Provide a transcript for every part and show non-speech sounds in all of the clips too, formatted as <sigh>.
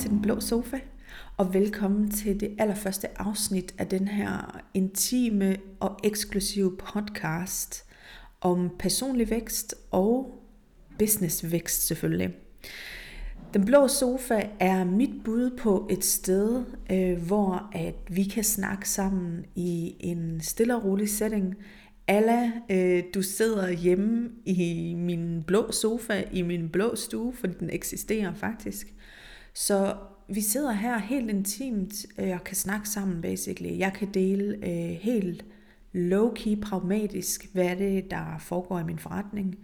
til Den Blå Sofa, og velkommen til det allerførste afsnit af den her intime og eksklusive podcast om personlig vækst og businessvækst selvfølgelig. Den blå sofa er mit bud på et sted, øh, hvor at vi kan snakke sammen i en stille og rolig setting. Alla, øh, du sidder hjemme i min blå sofa, i min blå stue, for den eksisterer faktisk. Så vi sidder her helt intimt øh, og kan snakke sammen basically. Jeg kan dele øh, helt low-key pragmatisk, hvad er det, der foregår i min forretning.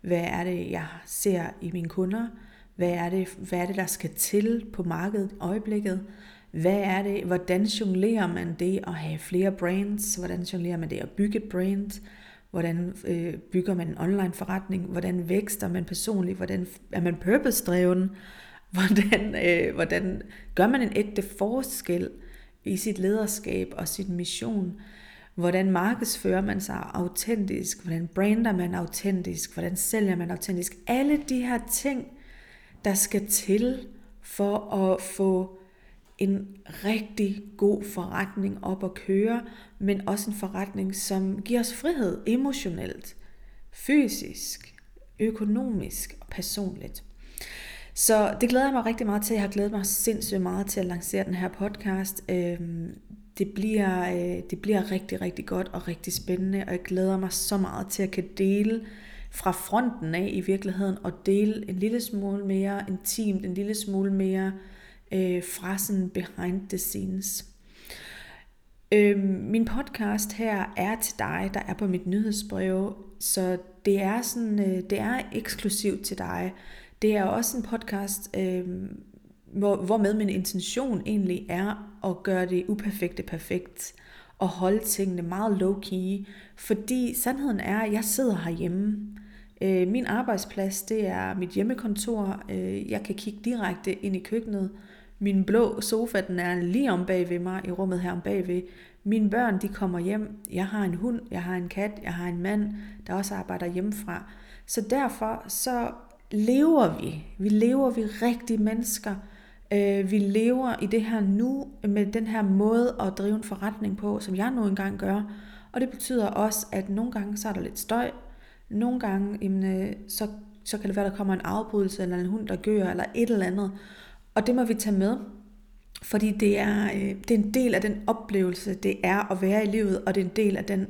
Hvad er det, jeg ser i mine kunder. Hvad er det, hvad er det der skal til på markedet i øjeblikket. Hvad er det, hvordan jonglerer man det at have flere brands? Hvordan jonglerer man det at bygge et brand? Hvordan øh, bygger man en online forretning? Hvordan vækster man personligt? Hvordan er man purpose-dreven? Hvordan, øh, hvordan gør man en ægte forskel i sit lederskab og sin mission? Hvordan markedsfører man sig autentisk? Hvordan brander man autentisk? Hvordan sælger man autentisk? Alle de her ting, der skal til for at få en rigtig god forretning op at køre, men også en forretning, som giver os frihed emotionelt, fysisk, økonomisk og personligt. Så det glæder jeg mig rigtig meget til. Jeg har glædet mig sindssygt meget til at lancere den her podcast. Øhm, det bliver, øh, det bliver rigtig, rigtig godt og rigtig spændende, og jeg glæder mig så meget til at kan dele fra fronten af i virkeligheden, og dele en lille smule mere intimt, en lille smule mere øh, fra sådan behind the scenes. Øh, min podcast her er til dig, der er på mit nyhedsbrev, så det er sådan, øh, det er eksklusivt til dig. Det er også en podcast, øh, hvor, hvor med min intention egentlig er at gøre det uperfekte perfekt og holde tingene meget low-key, fordi sandheden er, at jeg sidder herhjemme. Øh, min arbejdsplads, det er mit hjemmekontor. Øh, jeg kan kigge direkte ind i køkkenet. Min blå sofa, den er lige om bag ved mig, i rummet her om bagved. Mine børn, de kommer hjem. Jeg har en hund, jeg har en kat, jeg har en mand, der også arbejder hjemmefra. Så derfor så lever vi. Vi lever vi rigtige mennesker. Øh, vi lever i det her nu med den her måde at drive en forretning på, som jeg nu engang gør. Og det betyder også, at nogle gange så er der lidt støj. Nogle gange jamen, øh, så, så kan det være, der kommer en afbrydelse, eller en hund, der gør, eller et eller andet. Og det må vi tage med. Fordi det er, øh, det er en del af den oplevelse, det er at være i livet, og det er en del af den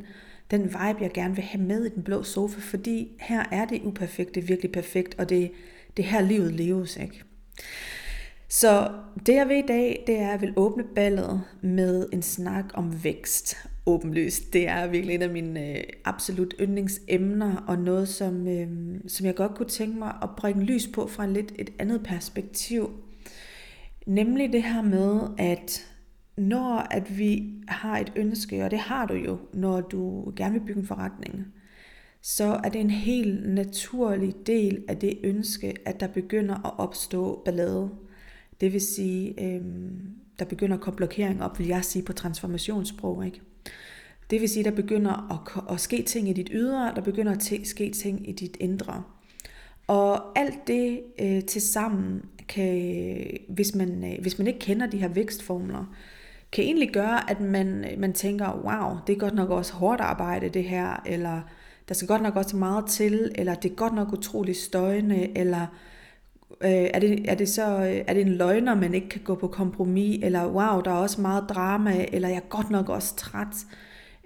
den vibe, jeg gerne vil have med i den blå sofa, fordi her er det uperfekte virkelig perfekt, og det, det her livet leves, ikke? Så det jeg vil i dag, det er, at jeg vil åbne ballet med en snak om vækst. Åbenlyst. Det er virkelig en af mine øh, absolut yndlingsemner, og noget, som, øh, som jeg godt kunne tænke mig at bringe lys på fra lidt et andet perspektiv. Nemlig det her med, at når at vi har et ønske, og det har du jo, når du gerne vil bygge en forretning, så er det en helt naturlig del af det ønske, at der begynder at opstå ballade. Det vil sige, øh, der begynder at komme blokering op, vil jeg sige på transformationssprog. Ikke? Det vil sige, der begynder at, at ske ting i dit ydre, der begynder at ske ting i dit indre. Og alt det øh, til sammen kan, hvis man, øh, hvis man ikke kender de her vækstformler, kan egentlig gøre, at man, man tænker, wow, det er godt nok også hårdt arbejde det her, eller der skal godt nok også meget til, eller det er godt nok utroligt støjende, eller øh, er, det, er det så er det en løgner, man ikke kan gå på kompromis, eller wow, der er også meget drama, eller jeg er godt nok også træt,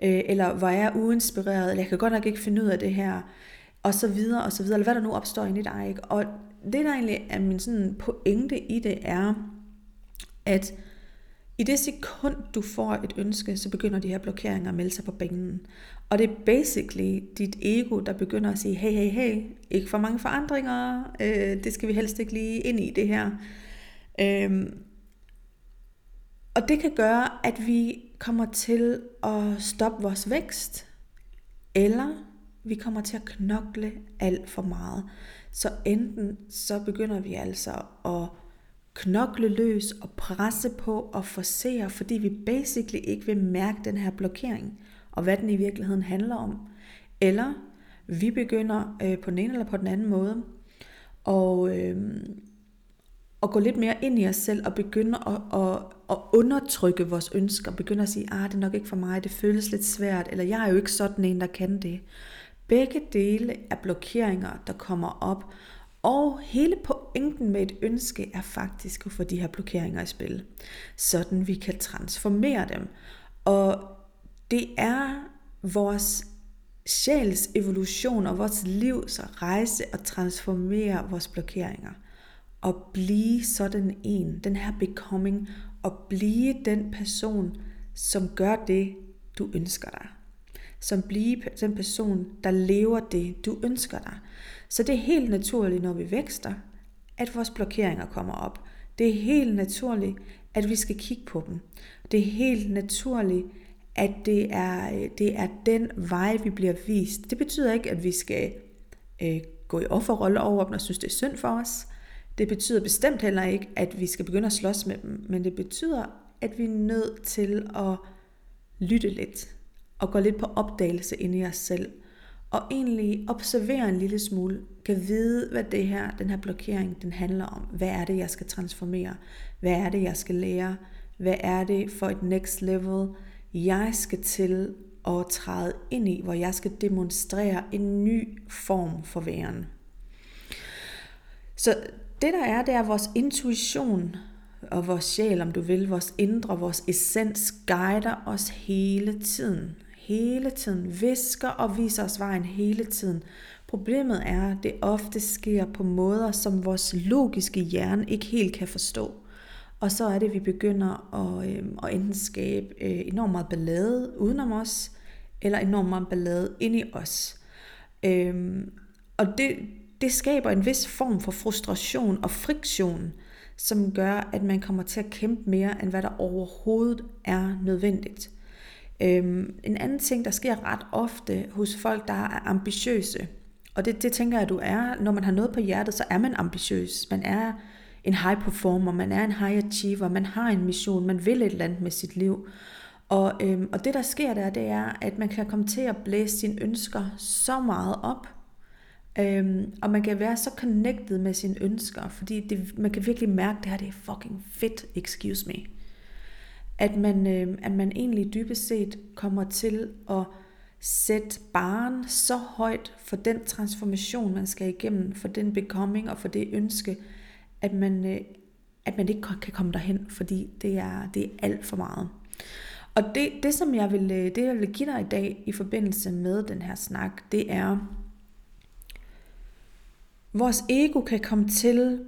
øh, eller hvor jeg er uinspireret, eller jeg kan godt nok ikke finde ud af det her, og så videre, og så videre, eller hvad der nu opstår i dig. Ikke? Og det, der egentlig er min sådan pointe i det, er, at i det sekund, du får et ønske, så begynder de her blokeringer at melde sig på banen. Og det er basically dit ego, der begynder at sige, hey, hey, hey, ikke for mange forandringer, øh, det skal vi helst ikke lige ind i det her. Øhm, og det kan gøre, at vi kommer til at stoppe vores vækst, eller vi kommer til at knokle alt for meget. Så enten så begynder vi altså at knokle løs og presse på og forsere, fordi vi basically ikke vil mærke den her blokering, og hvad den i virkeligheden handler om. Eller vi begynder øh, på den ene eller på den anden måde og, øh, at gå lidt mere ind i os selv og begynde at, at, at undertrykke vores ønsker. Begynde at sige, ah, det er nok ikke for mig, det føles lidt svært, eller jeg er jo ikke sådan en, der kan det. Begge dele er blokeringer, der kommer op, og hele pointen med et ønske er faktisk at få de her blokeringer i spil, sådan vi kan transformere dem. Og det er vores sjæls evolution og vores livs rejse at transformere vores blokeringer. Og blive sådan en, den her becoming, og blive den person, som gør det, du ønsker dig. Som blive den person, der lever det, du ønsker dig. Så det er helt naturligt, når vi vækster, at vores blokeringer kommer op. Det er helt naturligt, at vi skal kigge på dem. Det er helt naturligt, at det er, øh, det er den vej, vi bliver vist. Det betyder ikke, at vi skal øh, gå i offerrolle over dem og synes, det er synd for os. Det betyder bestemt heller ikke, at vi skal begynde at slås med dem, men det betyder, at vi er nødt til at lytte lidt og gå lidt på opdagelse ind i os selv og egentlig observere en lille smule, kan vide, hvad det her, den her blokering, den handler om. Hvad er det, jeg skal transformere? Hvad er det, jeg skal lære? Hvad er det for et next level, jeg skal til at træde ind i, hvor jeg skal demonstrere en ny form for væren. Så det der er, det er vores intuition og vores sjæl, om du vil, vores indre, vores essens, guider os hele tiden hele tiden, visker og viser os vejen hele tiden. Problemet er, at det ofte sker på måder, som vores logiske hjerne ikke helt kan forstå. Og så er det, at vi begynder at, øh, at enten skabe øh, enormt meget ballade udenom os, eller enormt meget ballade ind i os. Øh, og det, det skaber en vis form for frustration og friktion, som gør, at man kommer til at kæmpe mere, end hvad der overhovedet er nødvendigt. Øhm, en anden ting, der sker ret ofte hos folk, der er ambitiøse, og det, det tænker jeg, du er, når man har noget på hjertet, så er man ambitiøs. Man er en high performer, man er en high achiever, man har en mission, man vil et eller andet med sit liv. Og, øhm, og det der sker der, det er, at man kan komme til at blæse sine ønsker så meget op, øhm, og man kan være så connected med sine ønsker, fordi det, man kan virkelig mærke, at det her det er fucking fedt, excuse me at man, øh, at man egentlig dybest set kommer til at sætte barn så højt for den transformation, man skal igennem, for den becoming og for det ønske, at man, øh, at man ikke kan komme derhen, fordi det er, det er alt for meget. Og det, det, som jeg vil, øh, det, jeg vil give dig i dag i forbindelse med den her snak, det er, vores ego kan komme til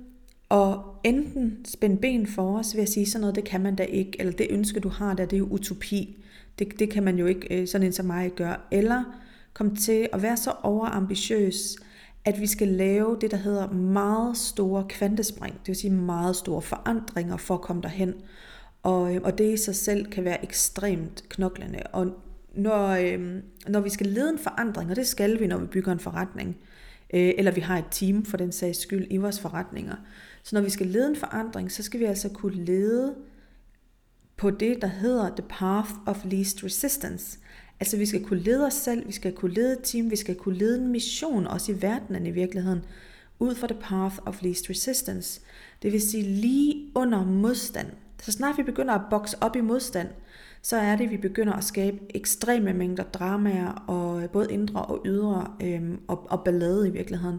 og enten spænde ben for os ved at sige sådan noget, det kan man da ikke, eller det ønske du har der, det er jo utopi. Det, det kan man jo ikke, øh, sådan en som mig, gøre. Eller kom til at være så overambitiøs, at vi skal lave det, der hedder meget store kvantespring, det vil sige meget store forandringer for at komme derhen. Og, øh, og det i sig selv kan være ekstremt knoklende. Og når, øh, når vi skal lede en forandring, og det skal vi, når vi bygger en forretning, øh, eller vi har et team for den sags skyld i vores forretninger, så når vi skal lede en forandring, så skal vi altså kunne lede på det, der hedder the path of least resistance. Altså vi skal kunne lede os selv, vi skal kunne lede et team, vi skal kunne lede en mission, også i verdenen i virkeligheden, ud fra the path of least resistance. Det vil sige lige under modstand. Så snart vi begynder at bokse op i modstand, så er det, at vi begynder at skabe ekstreme mængder dramaer, og øh, både indre og ydre, øhm, og, og ballade i virkeligheden.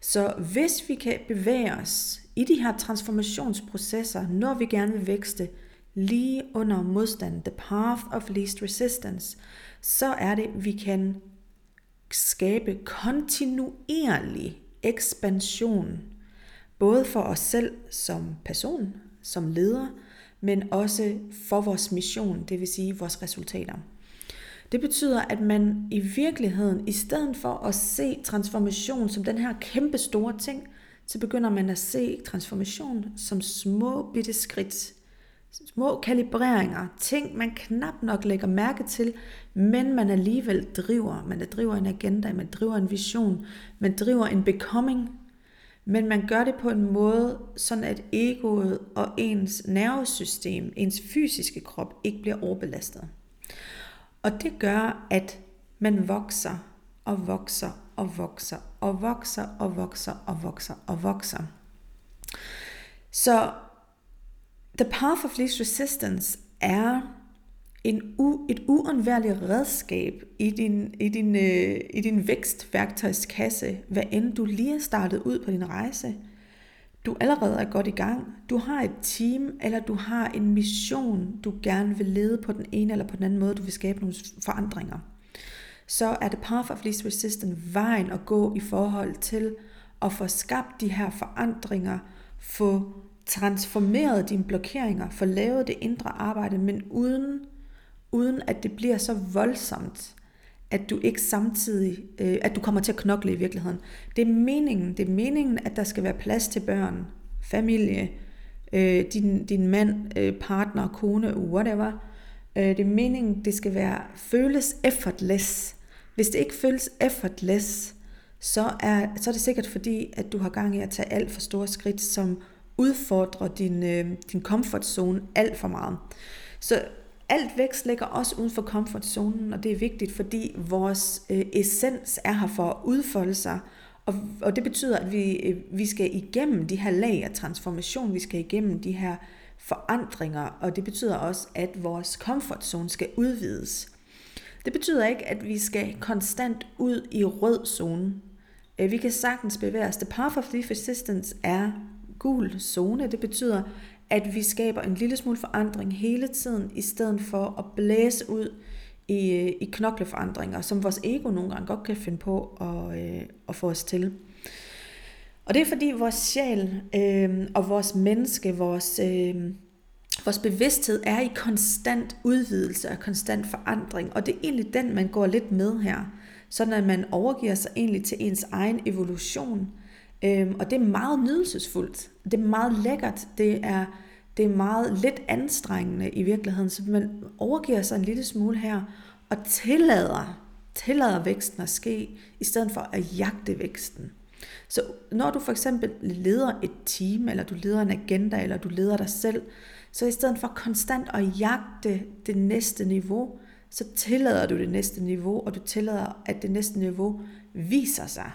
Så hvis vi kan bevæge os i de her transformationsprocesser, når vi gerne vil vækste lige under modstand, the path of least resistance, så er det, vi kan skabe kontinuerlig ekspansion, både for os selv som person, som leder, men også for vores mission, det vil sige vores resultater. Det betyder, at man i virkeligheden, i stedet for at se transformation som den her kæmpe store ting, så begynder man at se transformation som små bitte skridt. Små kalibreringer, ting man knap nok lægger mærke til, men man alligevel driver. Man driver en agenda, man driver en vision, man driver en becoming. Men man gør det på en måde, sådan at egoet og ens nervesystem, ens fysiske krop, ikke bliver overbelastet. Og det gør, at man vokser og vokser og vokser og vokser og vokser og vokser og vokser. Så The Path of Least Resistance er en u, et uundværligt redskab i din, i, din, øh, i din vækstværktøjskasse, hvad end du lige er startet ud på din rejse. Du allerede er godt i gang. Du har et team, eller du har en mission, du gerne vil lede på den ene eller på den anden måde. Du vil skabe nogle forandringer. Så er det Path of Least Resistance vejen at gå i forhold til at få skabt de her forandringer, få transformeret dine blokeringer, få lavet det indre arbejde, men uden uden at det bliver så voldsomt, at du ikke samtidig, øh, at du kommer til at knokle i virkeligheden. Det er meningen, det er meningen, at der skal være plads til børn, familie, øh, din, din mand, øh, partner, kone, whatever. Øh, det er meningen, det skal være, føles effortless. Hvis det ikke føles effortless, så er, så er det sikkert fordi, at du har gang i at tage alt for store skridt, som udfordrer din, øh, din comfort zone alt for meget. Så alt vækst ligger også uden for comfortzonen, og det er vigtigt, fordi vores øh, essens er her for at udfolde sig, og, og det betyder, at vi, øh, vi skal igennem de her lag af transformation, vi skal igennem de her forandringer, og det betyder også, at vores comfortzone skal udvides. Det betyder ikke, at vi skal konstant ud i rød zone. Øh, vi kan sagtens bevæge os. The path of least resistance er gul zone. Det betyder, at vi skaber en lille smule forandring hele tiden, i stedet for at blæse ud i, øh, i knokleforandringer, som vores ego nogle gange godt kan finde på at, øh, at få os til. Og det er fordi vores sjæl øh, og vores menneske, vores, øh, vores bevidsthed er i konstant udvidelse og konstant forandring, og det er egentlig den, man går lidt med her, sådan at man overgiver sig egentlig til ens egen evolution, Øhm, og det er meget nydelsesfuldt. Det er meget lækkert. Det er, det er meget lidt anstrengende i virkeligheden, så man overgiver sig en lille smule her og tillader, tillader væksten at ske, i stedet for at jagte væksten. Så når du for eksempel leder et team, eller du leder en agenda, eller du leder dig selv, så i stedet for konstant at jagte det næste niveau, så tillader du det næste niveau, og du tillader, at det næste niveau viser sig.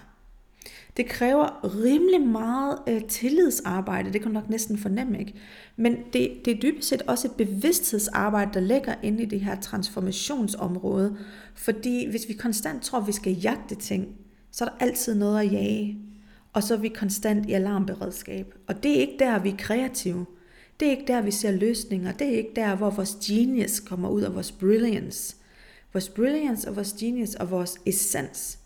Det kræver rimelig meget øh, tillidsarbejde, det kan du nok næsten fornemme, ikke? Men det, det er dybest set også et bevidsthedsarbejde, der ligger inde i det her transformationsområde. Fordi hvis vi konstant tror, at vi skal jagte ting, så er der altid noget at jage. Og så er vi konstant i alarmberedskab. Og det er ikke der, vi er kreative. Det er ikke der, vi ser løsninger. Det er ikke der, hvor vores genius kommer ud af vores brilliance. Vores brilliance og vores genius og vores essens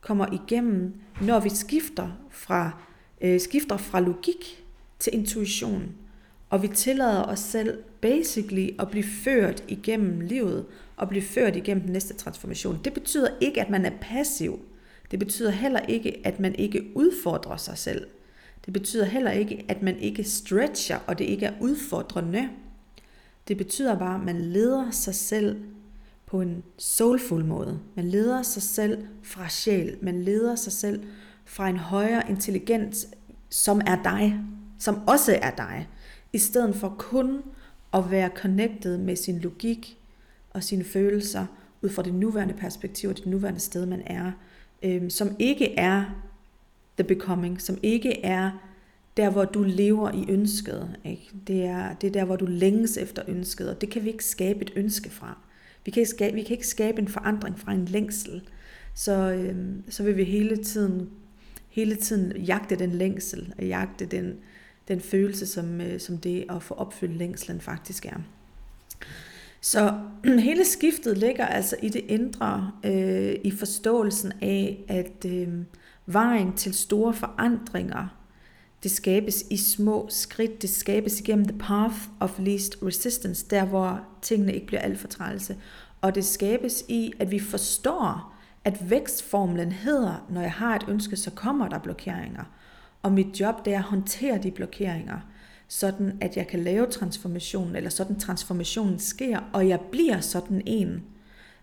kommer igennem, når vi skifter fra, øh, skifter fra logik til intuition. Og vi tillader os selv basically at blive ført igennem livet og blive ført igennem den næste transformation. Det betyder ikke, at man er passiv. Det betyder heller ikke, at man ikke udfordrer sig selv. Det betyder heller ikke, at man ikke stretcher, og det ikke er udfordrende. Det betyder bare, at man leder sig selv på en soulful måde. Man leder sig selv fra sjæl. Man leder sig selv fra en højere intelligens, som er dig, som også er dig, i stedet for kun at være connected med sin logik og sine følelser ud fra det nuværende perspektiv og det nuværende sted, man er, øhm, som ikke er the becoming, som ikke er der, hvor du lever i ønsket. Ikke? Det, er, det er der, hvor du længes efter ønsket, og det kan vi ikke skabe et ønske fra. Vi kan ikke skabe, vi kan ikke skabe en forandring fra en længsel. Så, øhm, så vil vi hele tiden, hele tiden jagte den længsel, og jagte den, den følelse, som, øh, som det at få opfyldt længslen faktisk er. Så <clears throat> hele skiftet ligger altså i det indre, øh, i forståelsen af, at øh, vejen til store forandringer, det skabes i små skridt, det skabes igennem the path of least resistance, der hvor tingene ikke bliver alt for trælse. Og det skabes i, at vi forstår, at vækstformlen hedder, når jeg har et ønske, så kommer der blokeringer. Og mit job det er at håndtere de blokeringer, sådan at jeg kan lave transformationen, eller sådan transformationen sker, og jeg bliver sådan en,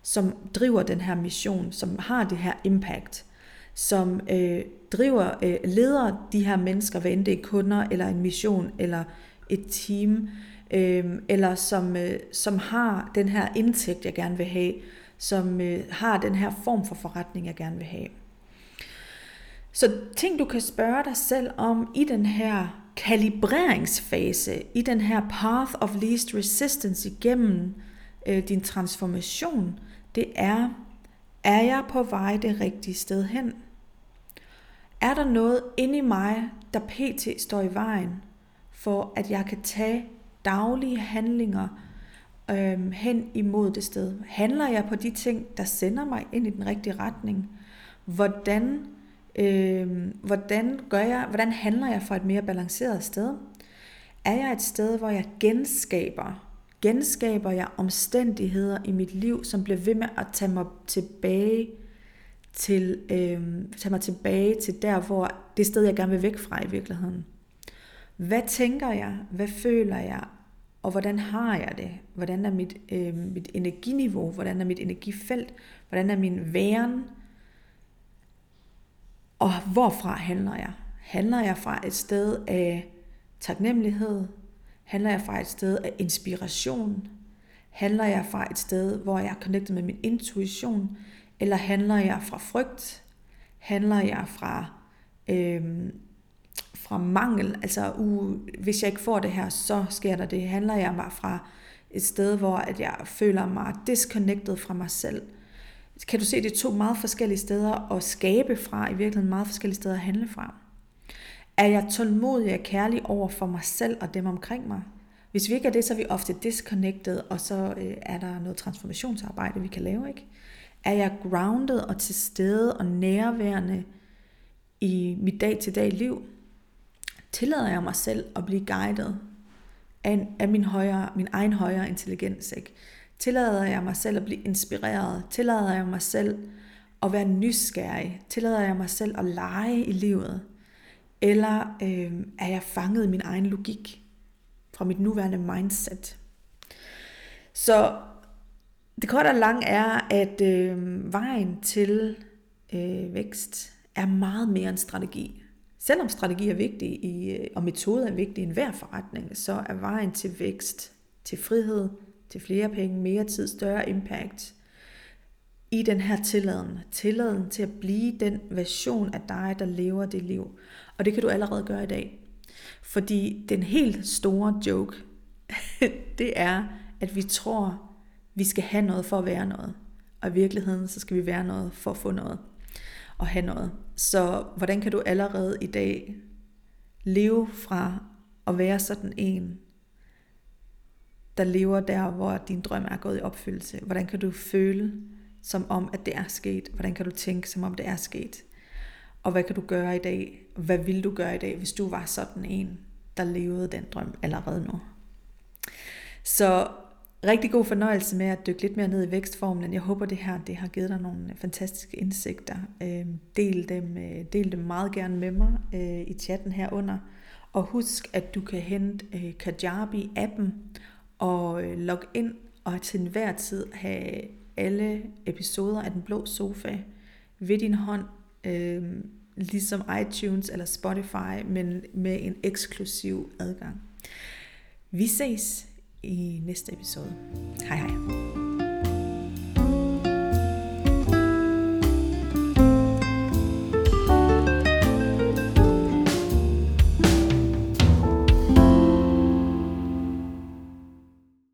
som driver den her mission, som har det her impact, som øh, driver, øh, leder de her mennesker, hvad end det er kunder, eller en mission, eller et team, øh, eller som, øh, som har den her indtægt, jeg gerne vil have, som øh, har den her form for forretning, jeg gerne vil have. Så ting, du kan spørge dig selv om i den her kalibreringsfase i den her path of least resistance igennem øh, din transformation, det er, er jeg på vej det rigtige sted hen? Er der noget inde i mig, der pt. står i vejen, for at jeg kan tage daglige handlinger øh, hen imod det sted? Handler jeg på de ting, der sender mig ind i den rigtige retning? Hvordan, øh, hvordan, gør jeg, hvordan handler jeg for et mere balanceret sted? Er jeg et sted, hvor jeg genskaber, genskaber jeg omstændigheder i mit liv, som bliver ved med at tage mig tilbage til, øh, tage mig tilbage til der, hvor det sted, jeg gerne vil væk fra i virkeligheden. Hvad tænker jeg? Hvad føler jeg? Og hvordan har jeg det? Hvordan er mit, øh, mit energiniveau? Hvordan er mit energifelt? Hvordan er min væren? Og hvorfra handler jeg? Handler jeg fra et sted af taknemmelighed? Handler jeg fra et sted af inspiration? Handler jeg fra et sted, hvor jeg er connected med min intuition? Eller handler jeg fra frygt? Handler jeg fra, øh, fra mangel? Altså, uh, hvis jeg ikke får det her, så sker der det. Handler jeg bare fra et sted, hvor at jeg føler mig disconnected fra mig selv? Kan du se, det er to meget forskellige steder at skabe fra, i virkeligheden meget forskellige steder at handle fra. Er jeg tålmodig og kærlig over for mig selv og dem omkring mig? Hvis vi ikke er det, så er vi ofte disconnected, og så øh, er der noget transformationsarbejde, vi kan lave. ikke? Er jeg grounded og til stede og nærværende i mit dag-til-dag liv? Tillader jeg mig selv at blive guidet af, af min, højere, min egen højere intelligens? Ikke? Tillader jeg mig selv at blive inspireret? Tillader jeg mig selv at være nysgerrig? Tillader jeg mig selv at lege i livet? Eller øh, er jeg fanget i min egen logik fra mit nuværende mindset? Så det korte og lange er, at øh, vejen til øh, vækst er meget mere en strategi. Selvom strategi er vigtig i, øh, og metode er vigtig i enhver forretning, så er vejen til vækst, til frihed, til flere penge, mere tid, større impact, i den her tilladen. Tilladen til at blive den version af dig, der lever det liv. Og det kan du allerede gøre i dag. Fordi den helt store joke, <laughs> det er, at vi tror, vi skal have noget for at være noget. Og i virkeligheden, så skal vi være noget for at få noget. Og have noget. Så hvordan kan du allerede i dag leve fra at være sådan en, der lever der, hvor din drøm er gået i opfyldelse? Hvordan kan du føle, som om, at det er sket? Hvordan kan du tænke, som om det er sket? Og hvad kan du gøre i dag? Hvad vil du gøre i dag, hvis du var sådan en, der levede den drøm allerede nu? Så rigtig god fornøjelse med at dykke lidt mere ned i vækstformlen. Jeg håber, det her det har givet dig nogle fantastiske indsigter. Øhm, del dem, øh, del dem meget gerne med mig øh, i chatten herunder. Og husk, at du kan hente øh, Kajabi-appen og øh, logge ind og til enhver tid have alle episoder af Den Blå Sofa ved din hånd, øh, ligesom iTunes eller Spotify, men med en eksklusiv adgang. Vi ses i næste episode. Hej hej.